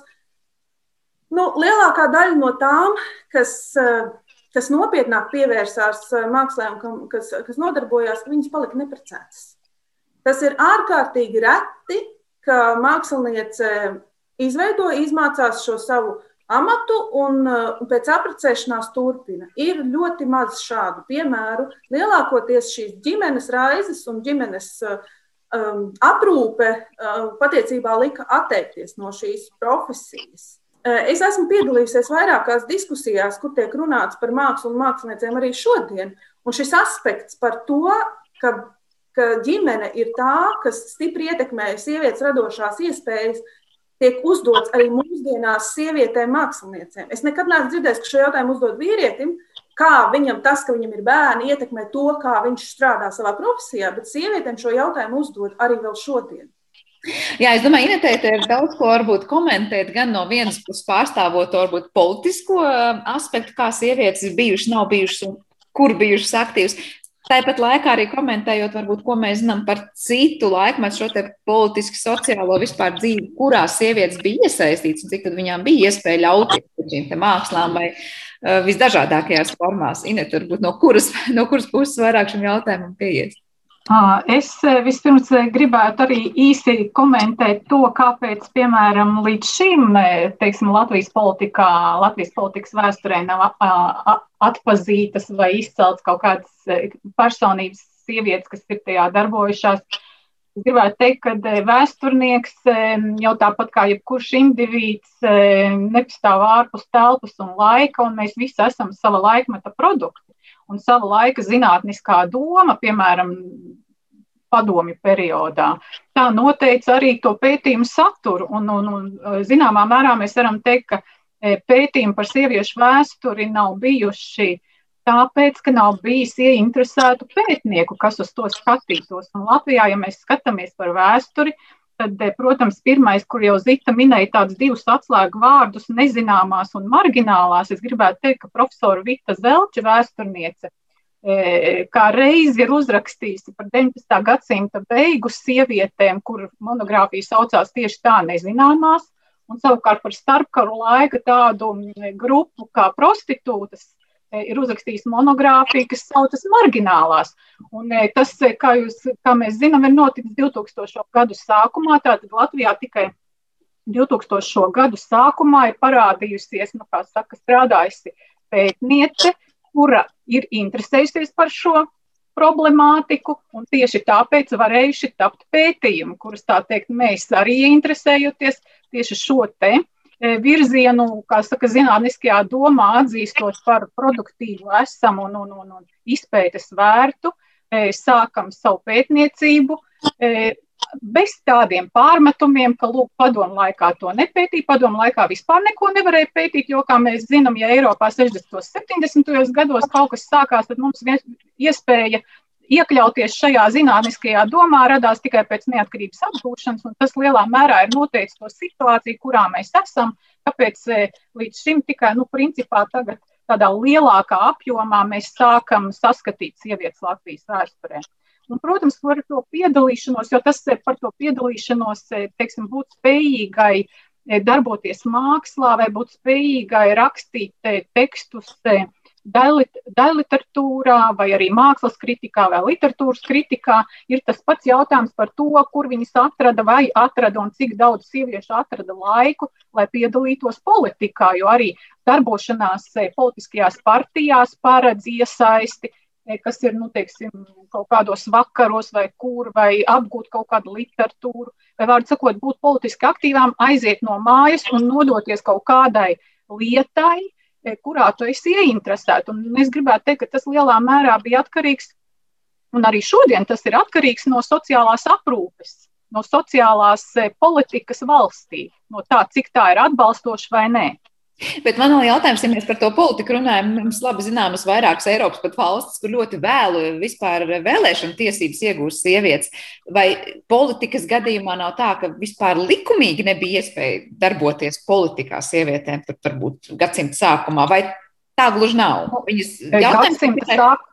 nu, lielākā daļa no tām, kas, uh, kas nopietnāk pievērsās uh, mākslē un kas, kas nodarbojās, viņas palika neprecētas. Tas ir ārkārtīgi reti, ka māksliniece izveido, izmācās šo savu amatu un pēc apprecēšanās turpina. Ir ļoti maz šādu piemēru. Lielākoties šīs ģimenes raizes un ģimenes um, aprūpe um, patiesībā lika atteikties no šīs profesijas. Es esmu piedalījusies vairākās diskusijās, kur tiek runāts par mākslu un māksliniekiem arī šodien. Un šis aspekts par to, ka, ka ģimene ir tā, kas stipri ietekmē sievietes radošās iespējas, tiek uzdots arī mūsdienās sievietēm māksliniecēm. Es nekad neesmu dzirdējis, ka šo jautājumu uzdod vīrietim, kā viņam tas, ka viņam ir bērni, ietekmē to, kā viņš strādā savā profesijā, bet sievietēm šo jautājumu uzdod arī vēl šodien. Jā, es domāju, Inetē, te ir daudz ko varbūt komentēt, gan no vienas puses pārstāvot varbūt politisko um, aspektu, kā sievietes ir bijušas, nav bijušas un kur bijušas aktīvas. Tāpat laikā arī komentējot, varbūt, ko mēs zinām par citu laikmetu, šo politiski sociālo vispār dzīvi, kurā sievietes bija iesaistītas un cik viņām bija iespēja ļauties šīm mākslām vai visdažādākajās formās. Inet, varbūt no kuras, no kuras puses vairāk šim jautājumam pieies? Es vispirms gribētu arī īsi komentēt to, kāpēc, piemēram, līdz šim teiksim, Latvijas politikā, Latvijas politikas vēsturē nav atpazītas vai izceltas kaut kādas personības sievietes, kas ir tajā darbojušās. Es gribētu teikt, ka vēsturnieks jau tāpat kā jebkurš indivīds nepastāv ārpus telpas un laika, un mēs visi esam sava laikmeta produkti un sava laika zinātniskā doma, piemēram, padomju periodā. Tā noteica arī to pētījumu saturu, un, un, un zināmā mērā mēs varam teikt, ka e, pētījumi par sieviešu vēsturi nav bijuši tāpēc, ka nav bijis ieinteresētu pētnieku, kas uz to skatītos. Un Latvijā, ja mēs skatāmies par vēsturi, tad, e, protams, pirmais, kur jau Zita minēja tādus divus atslēgu vārdus, nezināmās un marginālās, es gribētu teikt, ka profesora Vita Zelča vēsturniece E, kā reizi ir uzrakstījusi par 19. gadsimta beigu sievietēm, kur monogrāfija saucās tieši tā nezināmās, un savukārt par starpkaru laika tādu grupu kā prostitūtas e, ir uzrakstījis monogrāfiju, kas saucas marginālās. Un e, tas, kā, jūs, kā mēs zinām, ir noticis 2000. gadu sākumā, tātad Latvijā tikai 2000. gadu sākumā ir parādījusies, nu, kā saka, strādājusi pētniece, kura ir interesējusies par šo problemātiku, un tieši tāpēc varējuši tapt pētījumi, kurus, tā teikt, mēs arī interesējoties tieši šo te e, virzienu, kā saka, zinātniskajā domā atzīstot par produktīvu esamu un, un, un, un izpētes vērtu, e, sākam savu pētniecību, e, bez tādiem pārmetumiem, ka, lūk, padomu laikā to nepētīja, padomu laikā vispār neko nevarēja pētīt, jo, kā mēs zinām, ja Eiropā 60. un 70. gados kaut kas sākās, tad mums iespēja iekļauties šajā zinātniskajā domā radās tikai pēc neatkarības atgūšanas, un tas lielā mērā ir noteicis to situāciju, kurā mēs esam, kāpēc e, līdz šim tikai, nu, principā tagad tādā lielākā apjomā mēs sākam saskatīt sievietes Latvijas vēsturē. Un, protams, par to piedalīšanos, jo tas par to piedalīšanos, teiksim, būt spējīgai eh, darboties mākslā vai būt spējīgai rakstīt eh, tekstus eh, daļliteratūrā vai arī mākslas kritikā vai literatūras kritikā, ir tas pats jautājums par to, kur viņas atrada vai atrada un cik daudz sieviešu atrada laiku, lai piedalītos politikā, jo arī darbošanās politiskajās partijās paredz iesaisti kas ir, nu, teiksim, kaut kādos vakaros vai kur, vai apgūt kaut kādu literatūru, vai, vārdu sakot, būt politiski aktīvām, aiziet no mājas un nodoties kaut kādai lietai, e, kurā tu esi ieinteresēta. Un es gribētu teikt, ka tas lielā mērā bija atkarīgs, un arī šodien tas ir atkarīgs no sociālās aprūpes, no sociālās e, politikas valstī, no tā, cik tā ir atbalstoša vai nē. Bet man vēl jautājums, ja mēs par to politiku runājam, mums labi zināmas vairākas Eiropas pat valstis, kur ļoti vēlu vispār vēlēšana tiesības iegūst sievietes. Vai politikas gadījumā nav tā, ka vispār likumīgi nebija iespēja darboties politikā sievietēm, tur varbūt gadsimta sākumā, vai tā gluži nav? Viņas gadsimta sākumā.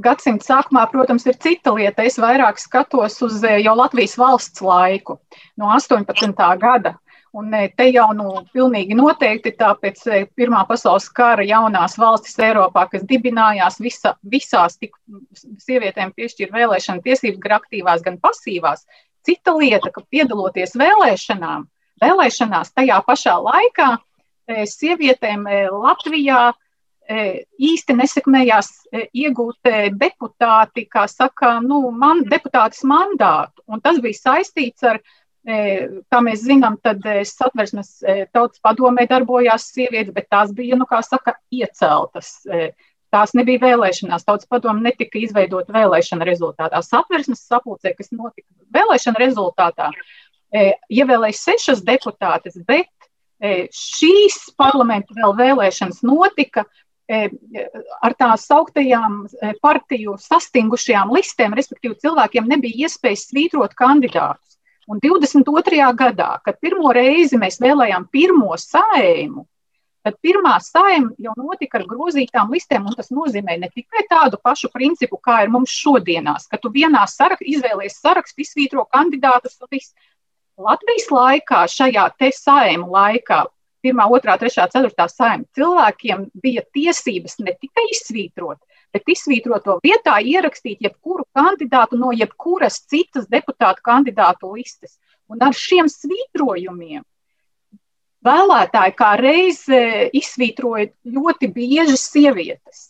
Gadsimta sākumā, protams, ir cita lieta. Es vairāk skatos uz jau Latvijas valsts laiku no 18. gada. Un te jau nu, pilnīgi noteikti tāpēc Pirmā pasaules kara jaunās valstis Eiropā, kas dibinājās, visa, visās tik sievietēm piešķīra vēlēšana tiesības, gan aktīvās, gan pasīvās. Cita lieta, ka piedaloties vēlēšanām, vēlēšanās tajā pašā laikā sievietēm Latvijā īsti nesekmējās iegūt deputāti, kā saka, nu, man, deputātis mandātu. Un tas bija saistīts ar Kā mēs zinām, tad satversmes tautas padomē darbojās sievietes, bet tās bija, nu, kā saka, ieceltas. Tās nebija vēlēšanās. Tautas padome netika izveidota vēlēšana rezultātā. Satversmes sapulcē, kas notika vēlēšana rezultātā, ievēlēja sešas deputātes, bet šīs parlamentu vēl vēlēšanas notika ar tās augtajām partiju sastingušajām listēm, respektīvi cilvēkiem nebija iespējas svītrot kandidātus. Un 22. gadā, kad pirmo reizi mēs vēlējām pirmo saimu, tad pirmā saima jau notika ar grozītām listēm, un tas nozīmē ne tikai tādu pašu principu, kā ir mums šodienās, ka tu vienā sarak, izvēlies sarakstu, izsvītro kandidātus un viss. Latvijas laikā, šajā te saimu laikā, pirmā, otrā, trešā, ceturtā saima, cilvēkiem bija tiesības ne tikai izsvītrot, bet izsvītroto vietā ierakstīt jebkuru kandidātu no jebkuras citas deputātu kandidātu listes. Un ar šiem svītrojumiem vēlētāji kā reiz izsvītroja ļoti bieži sievietes.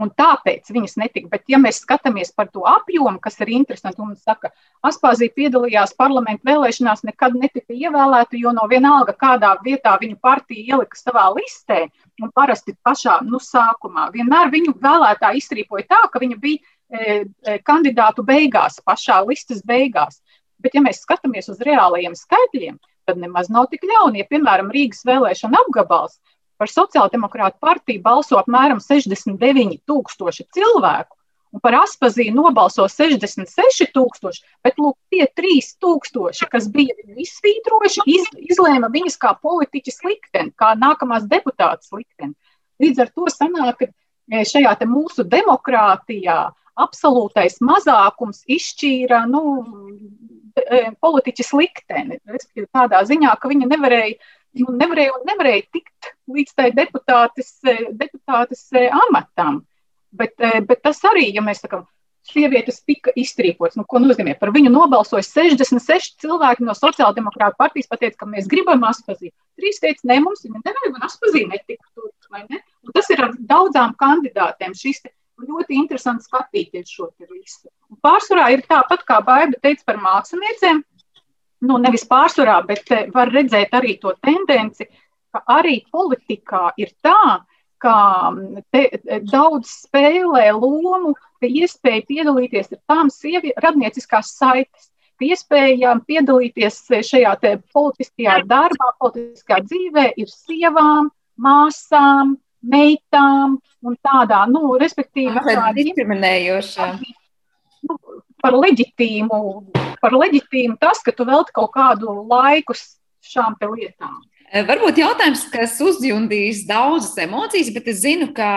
Un tāpēc viņas netika. Bet, ja mēs skatāmies par to apjomu, kas ir interesanti, un saka, Aspāzija piedalījās parlamentu vēlēšanās, nekad netika ievēlēta, jo no vienalga kādā vietā viņu partija ielika savā listē, un parasti pašā nu, sākumā vienmēr viņu vēlētāji izstrīpoja tā, ka viņa bija e, e, kandidātu beigās, pašā listas beigās. Bet, ja mēs skatāmies uz reālajiem skaitļiem, tad nemaz nav tik ļauni. Ja, piemēram, Rīgas vēlēšana apgabals par sociāldemokrātu partiju balso apmēram 69 tūkstoši cilvēku, un par Aspazīnu nobalso 66 tūkstoši, bet lūk, tie 3 tūkstoši, kas bija viņu izsvītrojuši, iz, izlēma viņas kā politiķis likteni, kā nākamās deputātas likteni. Līdz ar to sanāk, ka e, šajā mūsu demokrātijā absolūtais mazākums izšķīra nu, e, politiķis likteni. Tādā ziņā, ka viņa nevarēja nu, nevarēja, nevarēja tikt līdz tai deputātes, eh, deputātes eh, amatam. Bet, eh, bet tas arī, ja mēs sakām, sievietes tika iztrīkotas. Nu, ko nozīmē? Par viņu nobalsoja 66 cilvēki no sociāldemokrāta partijas, pateica, ka mēs gribam aspazīt. Trīs teica, nē, mums viņa nevajag, un aspazīt netika tur. Ne? Un tas ir ar daudzām kandidātēm. Šis ļoti interesanti skatīties šo visu. Un pārsvarā ir tāpat, kā Baiba teica par māksliniecēm nu, nevis pārsvarā, bet eh, var redzēt arī to tendenci, ka arī politikā ir tā, ka mm, te, eh, daudz spēlē lomu, ka iespēja piedalīties ir tām sievi, radnieciskās saites, ka iespēja piedalīties šajā politiskajā darbā, politiskajā dzīvē ir sievām, māsām, meitām un tādā, nu, respektīvi, tā diskriminējoša. Par leģitīmu, par leģitīmu tas, ka tu velti kaut kādu laiku šām lietām. Eh, varbūt jautājums, kas uzjundīs daudzas emocijas, bet es zinu, ka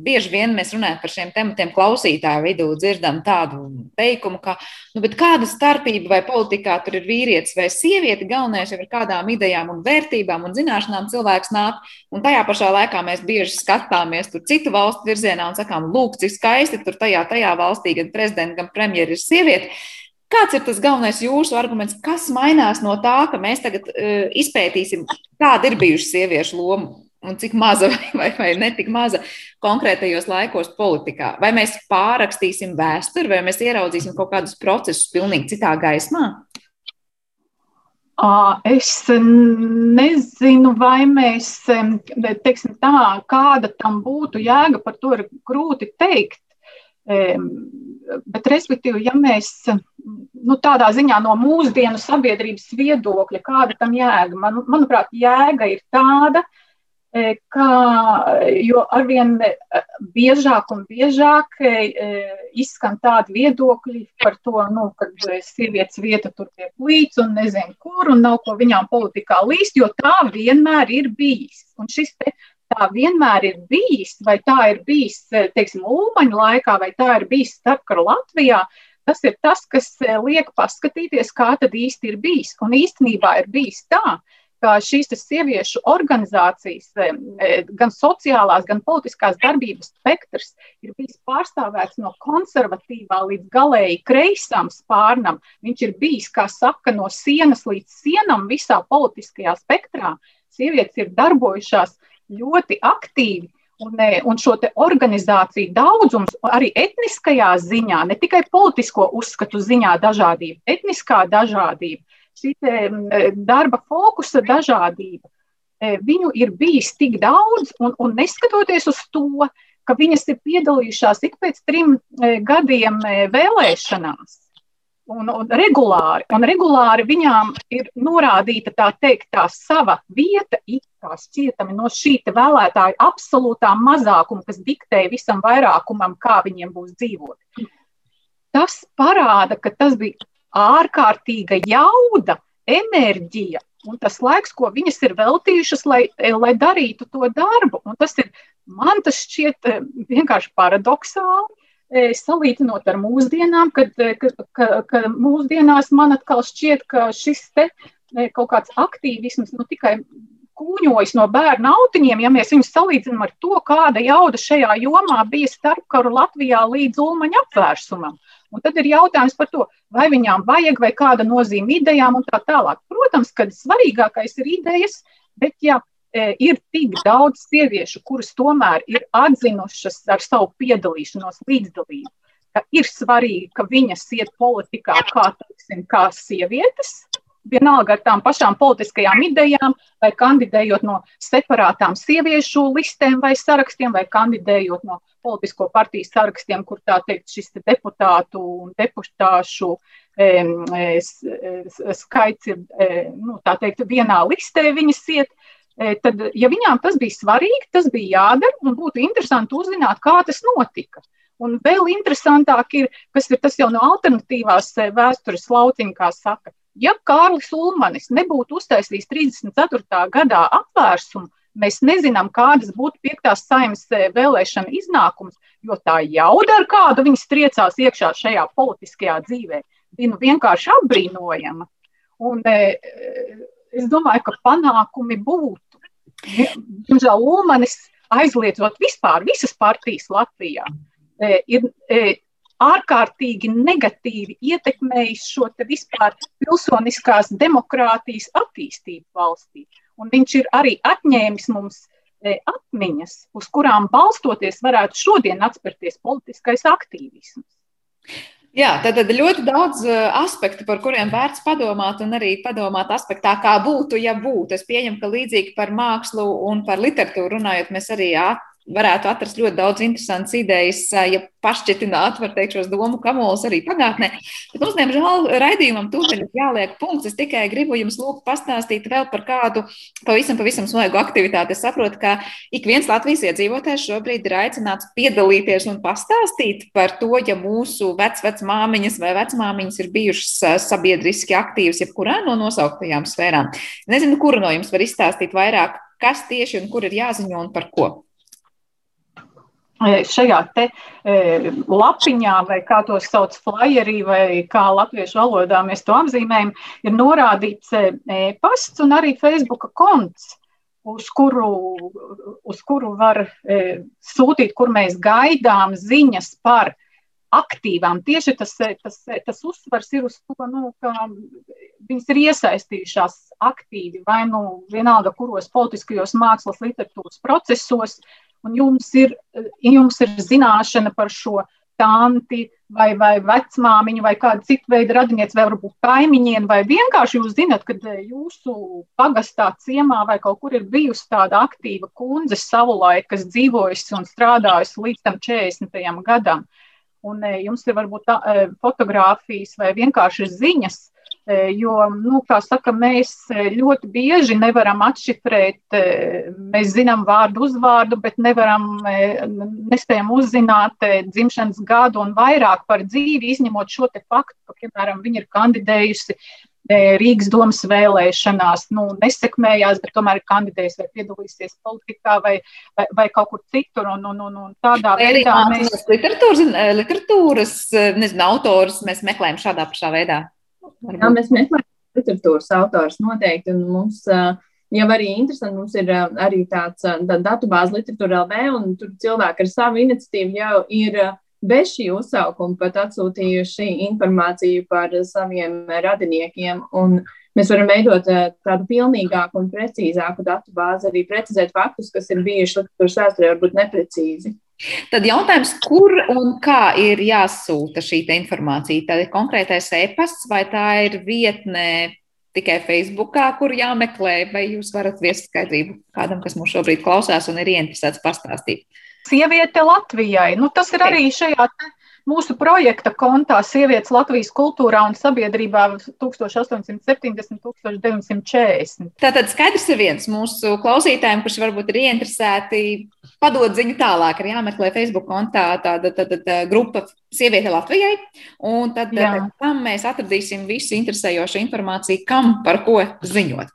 bieži vien mēs runājam par šiem tematiem klausītāju vidū, dzirdam tādu teikumu, ka, nu, kāda starpība vai politikā tur ir vīrietis vai sieviete, galvenais jau ir kādām idejām un vērtībām un zināšanām cilvēks nāk, un tajā pašā laikā mēs bieži skatāmies tur citu valstu virzienā un sakām, lūk, cik skaisti tur tajā, tajā valstī gan prezidents, gan premjeras ir sieviete. Kāds ir tas galvenais jūsu arguments, kas mainās no tā, ka mēs tagad uh, izpētīsim, kāda ir bijuši sieviešu loma un cik maza vai, vai, netik maza konkrētajos laikos politikā? Vai mēs pārakstīsim vēsturi, vai mēs ieraudzīsim kaut kādus procesus pilnīgi citā gaismā? Es nezinu, vai mēs, teiksim tā, kāda tam būtu jēga, par to ir grūti teikt. Bet, respektīvi, ja mēs nu, tādā ziņā no mūsdienu sabiedrības viedokļa, kāda tam jēga, man, manuprāt, jēga ir tāda, e, ka jo arvien e, biežāk un biežāk e, izskan tādi viedokļi par to, nu, ka sievietes vieta tur tiek līdz un nezinu kur un nav ko viņām politikā līst, jo tā vienmēr ir bijis. Un šis te tā vienmēr ir bijis, vai tā ir bijis, teiksim, Ulmaņa laikā, vai tā ir bijis starpkara Latvijā, tas ir tas, kas liek paskatīties, kā tad īsti ir bijis. Un īstenībā ir bijis tā, ka šīs sieviešu organizācijas, gan sociālās, gan politiskās darbības spektrs ir bijis pārstāvēts no konservatīvā līdz galēji kreisam spārnam. Viņš ir bijis, kā saka, no sienas līdz sienam visā politiskajā spektrā. Sievietes ir darbojušās ļoti aktīvi. Un, un šo organizāciju daudzums arī etniskajā ziņā, ne tikai politisko uzskatu ziņā, dažādība, etniskā dažādība, šī darba fokusa dažādība. Viņu ir bijis tik daudz, un, un neskatoties uz to, ka viņas ir piedalījušās ik pēc trim gadiem vēlēšanās, un, un regulāri, un regulāri viņām ir norādīta tā teikt, tā sava vieta, kā šķietami no šī vēlētāju absolūtā mazākuma, kas diktēja visam vairākumam, kā viņiem būs dzīvot. Tas parāda, ka tas bija ārkārtīga jauda enerģija un tas laiks, ko viņas ir veltījušas, lai, lai darītu to darbu. Un tas ir, man tas šķiet eh, vienkārši paradoxāli. Eh, salīdzinot ar mūsdienām, kad, eh, ka, ka, ka mūsdienās man atkal šķiet, ka šis te kaut kāds aktīvisms nu, tikai kūņojas no bērnu autiņiem, ja mēs viņus salīdzinām ar to, kāda jauda šajā jomā bija starpkaru Latvijā līdz Ulmaņa apvērsumam. Un tad ir jautājums par to, vai viņām vajag, vai kāda nozīme idejām un tā tālāk. Protams, ka svarīgākais ir idejas, bet ja e, ir tik daudz sieviešu, kuras tomēr ir atzinušas ar savu piedalīšanos līdzdalību, ir svarīgi, ka viņas iet politikā kā, teiksim, kā sievietes, vienalga ar tām pašām politiskajām idejām, vai kandidējot no separātām sieviešu listēm vai sarakstiem, vai kandidējot no politisko partiju sarakstiem, kur tā teikt šis te deputātu un deputāšu e, e, skaits ir, e, nu, tā teikt, vienā listē viņas iet. E, tad, ja viņām tas bija svarīgi, tas bija jādara un būtu interesanti uzzināt, kā tas notika. Un vēl interesantāk ir, kas ir tas jau no alternatīvās e, vēstures lauciņa, kā saka, ja Kārlis Ulmanis nebūtu uztaisījis 34. gadā apvērsumu, Mēs nezinām, kādas būtu piektās saimnes eh, vēlēšana iznākums, jo tā jauda, ar kādu viņi striecās iekšā šajā politiskajā dzīvē, bija nu vienkārši apbrīnojama. Un, e, es domāju, ka panākumi būtu. Diemžēl Ulmanis aizliedzot vispār visas partijas Latvijā, e, ir e, ārkārtīgi negatīvi ietekmējis šo vispār pilsoniskās demokrātijas attīstību valstī un viņš ir arī atņēmis mums e, atmiņas, uz kurām balstoties varētu šodien atspērties politiskais aktīvisms. Jā, tad ir ļoti daudz e, aspektu, par kuriem vērts padomāt, un arī padomāt aspektā, kā būtu, ja būtu. Es pieņemu, ka līdzīgi par mākslu un par literatūru runājot, mēs arī varētu atrast ļoti daudz interesantas idejas, ja pašķitināt, var teikt, šos domu kamolus arī pagātnē. Bet mums, diemžēl, raidījumam tūdaļ jāliek punkts. Es tikai gribu jums lūgt pastāstīt vēl par kādu pavisam, pavisam svaigu aktivitāti. Es saprotu, ka ik viens Latvijas iedzīvotājs šobrīd ir aicināts piedalīties un pastāstīt par to, ja mūsu vecmāmiņas vai vecmāmiņas ir bijušas sabiedriski aktīvas jebkurā no nosauktajām sfērām. Nezinu, kura no jums var izstāstīt vairāk, kas tieši un kur ir jāziņo un par ko šajā te lapiņā, vai kā to sauc, flyerī, vai kā latviešu valodā mēs to apzīmējam, ir norādīts e-pasts un arī Facebook konts. Uz kuru, uz kuru var e, sūtīt, kur mēs gaidām ziņas par aktīvām. Tieši tas, tas, tas uzsvars ir uz to, nu, ka viņas ir iesaistījušās aktīvi vai nu vienalga, kuros politiskajos mākslas literatūras procesos, un jums ir, jums ir zināšana par šo tanti vai, vai vecmāmiņu vai kādu citu veidu radinieci, vai varbūt kaimiņiem, vai vienkārši jūs zinat, ka jūsu pagastā ciemā vai kaut kur ir bijusi tāda aktīva kundze savulaik, kas dzīvojusi un strādājusi līdz tam 40. gadam. Un jums ir varbūt tā, fotografijas vai vienkārši ziņas, jo, nu, kā saka, mēs e, ļoti bieži nevaram atšifrēt, e, mēs zinām vārdu uzvārdu, bet nevaram, nespējam uzzināt dzimšanas gadu un vairāk par dzīvi, izņemot šo te faktu, ka, piemēram, viņa ir kandidējusi Rīgas domas vēlēšanās, nu, nesekmējās, bet tomēr ir kandidējusi vai piedalīsies politikā vai, vai, vai kaut kur citur. Un, un, un, un tādā vai veidā mēs. Literatūras, literatūras nezinu, autors mēs meklējam šādā pašā veidā. Jā, mēs meklējam literatūras autors noteikti, un mums uh, jau arī interesanti. Mums ir arī tāds tā, datubāze literatūra LV, un tur cilvēki ar savu iniciatīvu jau ir bez šī uzsaukuma pat atsūtījuši informāciju par saviem radiniekiem. Un mēs varam veidot tādu pilnīgāku un precīzāku datu bāzi, arī precizēt faktus, kas ir bijuši literatūras vēsturē, varbūt neprecīzi. Tad jautājums, kur un kā ir jāsūta šī informācija? Tā ir konkrētais e-pasts vai tā ir vietnē tikai Facebookā, kur jāmeklē, vai jūs varat viest skaidrību kādam, kas mūs šobrīd klausās un ir ieinteresēts pastāstīt? Sieviete Latvijai. Nu, tas ir arī šajā mūsu projekta kontā Sievietes Latvijas kultūrā un sabiedrībā 1870-1940. Tātad skaidrs ir viens mūsu klausītājiem, kurš varbūt ir ieinteresēti padot ziņu tālāk, ir jāmeklē Facebook kontā tāda, tāda, tāda grupa Sieviete Latvijai, un tad tam mēs atradīsim visu interesējošu informāciju, kam par ko ziņot.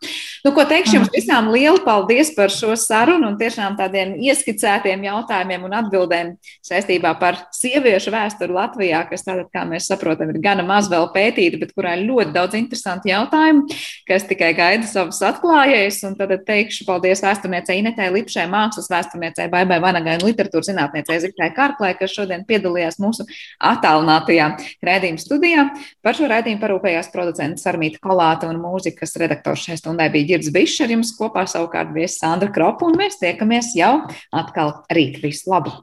Nu, ko teikšu jums visām lielu paldies par šo sarunu un tiešām tādiem ieskicētiem jautājumiem un atbildēm saistībā par sieviešu vēsturi Latvijā, kas tātad, kā mēs saprotam, ir gana maz vēl pētīta, bet kurā ir ļoti daudz interesantu jautājumu, kas tikai gaida savus atklājējus. Un tad teikšu paldies vēsturniecei Inetē Lipšai, mākslas vēsturniecei Baibai Vanagai un literatūras zinātniecei Zikrai Kārklē, kas šodien piedalījās mūsu attālinātajā rēdījuma studijā. Par šo rēdījumu parūpējās producents Sarmīta Kolāta un mūzikas redaktors šai stundai bija Girds Bišs ar jums kopā savukārt viesis Sandra Kropa, un mēs tiekamies jau atkal rīt. Visu labu!